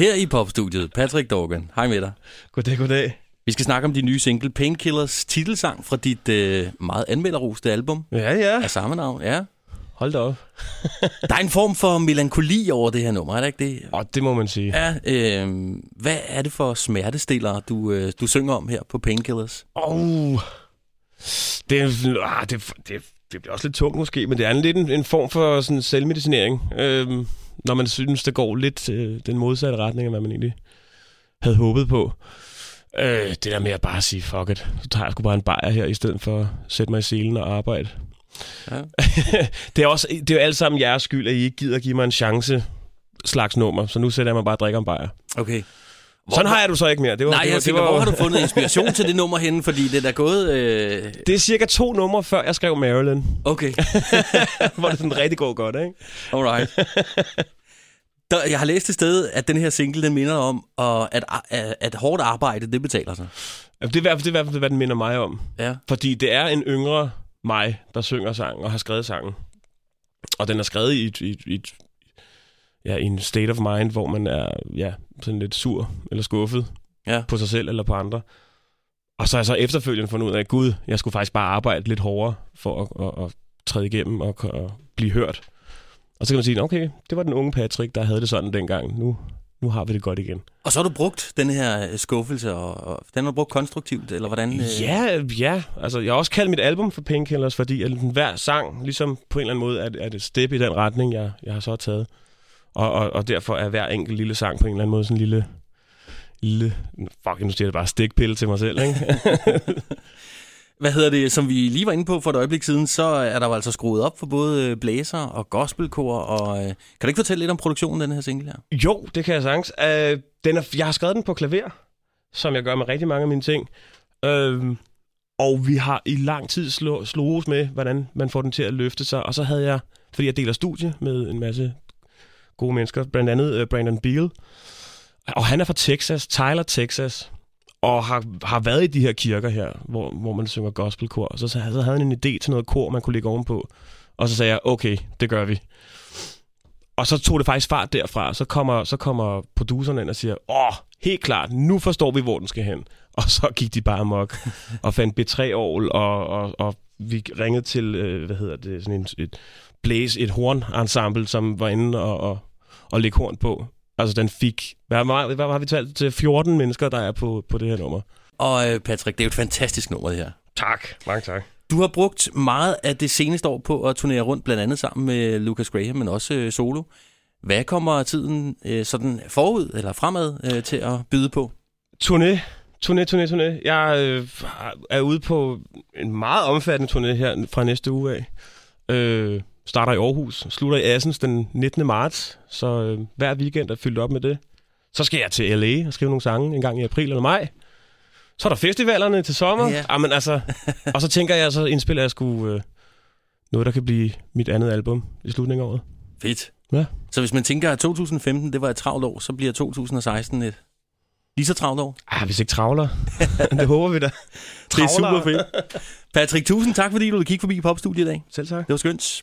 Her i popstudiet, Patrick Dorgan. Hej med dig. Goddag, goddag. Vi skal snakke om din nye single, Painkillers titelsang fra dit øh, meget anmelderoste album Ja, ja. af samme navn. Ja. Hold da op. Der er en form for melankoli over det her nummer, er der ikke det? Og det må man sige. Ja, øh, hvad er det for smertestillere, du, øh, du synger om her på Painkillers? Oh. Det, ah, det, det, det bliver også lidt tungt måske, men det er en, lidt en, en form for sådan selvmedicinering. Øhm, når man synes, det går lidt øh, den modsatte retning, af hvad man egentlig havde håbet på. Øh, det der med at bare sige, fuck it, så tager jeg sgu bare en bajer her, i stedet for at sætte mig i selen og arbejde. Ja. det, er også, det er jo alt sammen jeres skyld, at I ikke gider give mig en chance slags nummer, så nu sætter jeg mig bare og drikker en bajer. Okay. Hvor, Sådan har jeg du så ikke mere. Det var, Nej, det var, jeg tænker, det var, hvor har du fundet inspiration til det nummer henne? Fordi det er da gået... Øh... Det er cirka to numre, før jeg skrev Marilyn. Okay, hvor det sådan rigtig går godt, ikke? alright. Der, jeg har læst et sted, at den her single, den minder om, og at, at, at hårdt arbejde, det betaler sig. Det er i hvert fald, det er hvad den minder mig om. Ja. Fordi det er en yngre mig, der synger sangen og har skrevet sangen. Og den er skrevet i, i, i, ja, i en state of mind, hvor man er ja, sådan lidt sur eller skuffet Ja. på sig selv eller på andre. Og så har jeg så efterfølgende fundet ud af, at gud, jeg skulle faktisk bare arbejde lidt hårdere for at, at, at træde igennem og, og blive hørt. Og så kan man sige, okay, det var den unge Patrick, der havde det sådan dengang. Nu, nu har vi det godt igen. Og så har du brugt den her øh, skuffelse, og, og den har du brugt konstruktivt, eller hvordan? øh? Ja, ja. Altså, jeg har også kaldt mit album for Painkillers, fordi at hver sang ligesom på en eller anden måde er, er et step i den retning, jeg, jeg har så taget. Og, og, og derfor er hver enkelt lille sang på en eller anden måde sådan en lille... lille fuck, nu siger jeg bare stikpille til mig selv, ikke? Hvad hedder det, som vi lige var inde på for et øjeblik siden, så er der jo altså skruet op for både øh, blæser og gospelkor, og øh, kan du ikke fortælle lidt om produktionen af den her single her? jo, det kan jeg sagtens. Uh, den er, jeg har skrevet den på klaver, som jeg gør med rigtig mange af mine ting. Uh, og vi har i lang tid slå, slået med, hvordan man får den til at løfte sig. Og så havde jeg, fordi jeg deler studie med en masse gode mennesker, blandt andet øh, Brandon Beal. Og han er fra Texas, Tyler, Texas, og har, har været i de her kirker her, hvor, hvor man synger gospelkor. Og så, så havde han en idé til noget kor, man kunne lægge ovenpå. Og så sagde jeg, okay, det gør vi. Og så tog det faktisk fart derfra. Så kommer, så kommer produceren ind og siger, åh, helt klart, nu forstår vi, hvor den skal hen. Og så gik de bare mok og fandt B3-ovl, og, og, og vi ringede til, øh, hvad hedder det, sådan en, et blæs, et horn-ensemble, som var inde og, og, og lægge horn på. Altså, den fik, hvad, hvad, hvad har vi talt til 14 mennesker, der er på, på det her nummer. Og øh, Patrick, det er jo et fantastisk nummer, det her. Tak, mange tak. Du har brugt meget af det seneste år på at turnere rundt, blandt andet sammen med Lucas Graham, men også øh, solo. Hvad kommer tiden øh, sådan forud eller fremad øh, til at byde på? Turné, turné, turné, turné. Jeg øh, er ude på en meget omfattende turné her fra næste uge af. Øh, starter i Aarhus, slutter i Assens den 19. marts, så øh, hver weekend er fyldt op med det. Så skal jeg til LA og skrive nogle sange en gang i april eller maj. Så er der festivalerne til sommer. Ja. Jamen, altså, og så tænker jeg, så indspiller jeg sgu øh, noget, der kan blive mit andet album i slutningen af året. Fedt. Ja. Så hvis man tænker, at 2015 det var et travlt år, så bliver 2016 et lige så travlt år. Ah, hvis ikke travler. det håber vi da. Det er super fedt. Patrick, tusind tak, fordi du ville kigge forbi Popstudiet i dag. Selv tak. Det var skønt.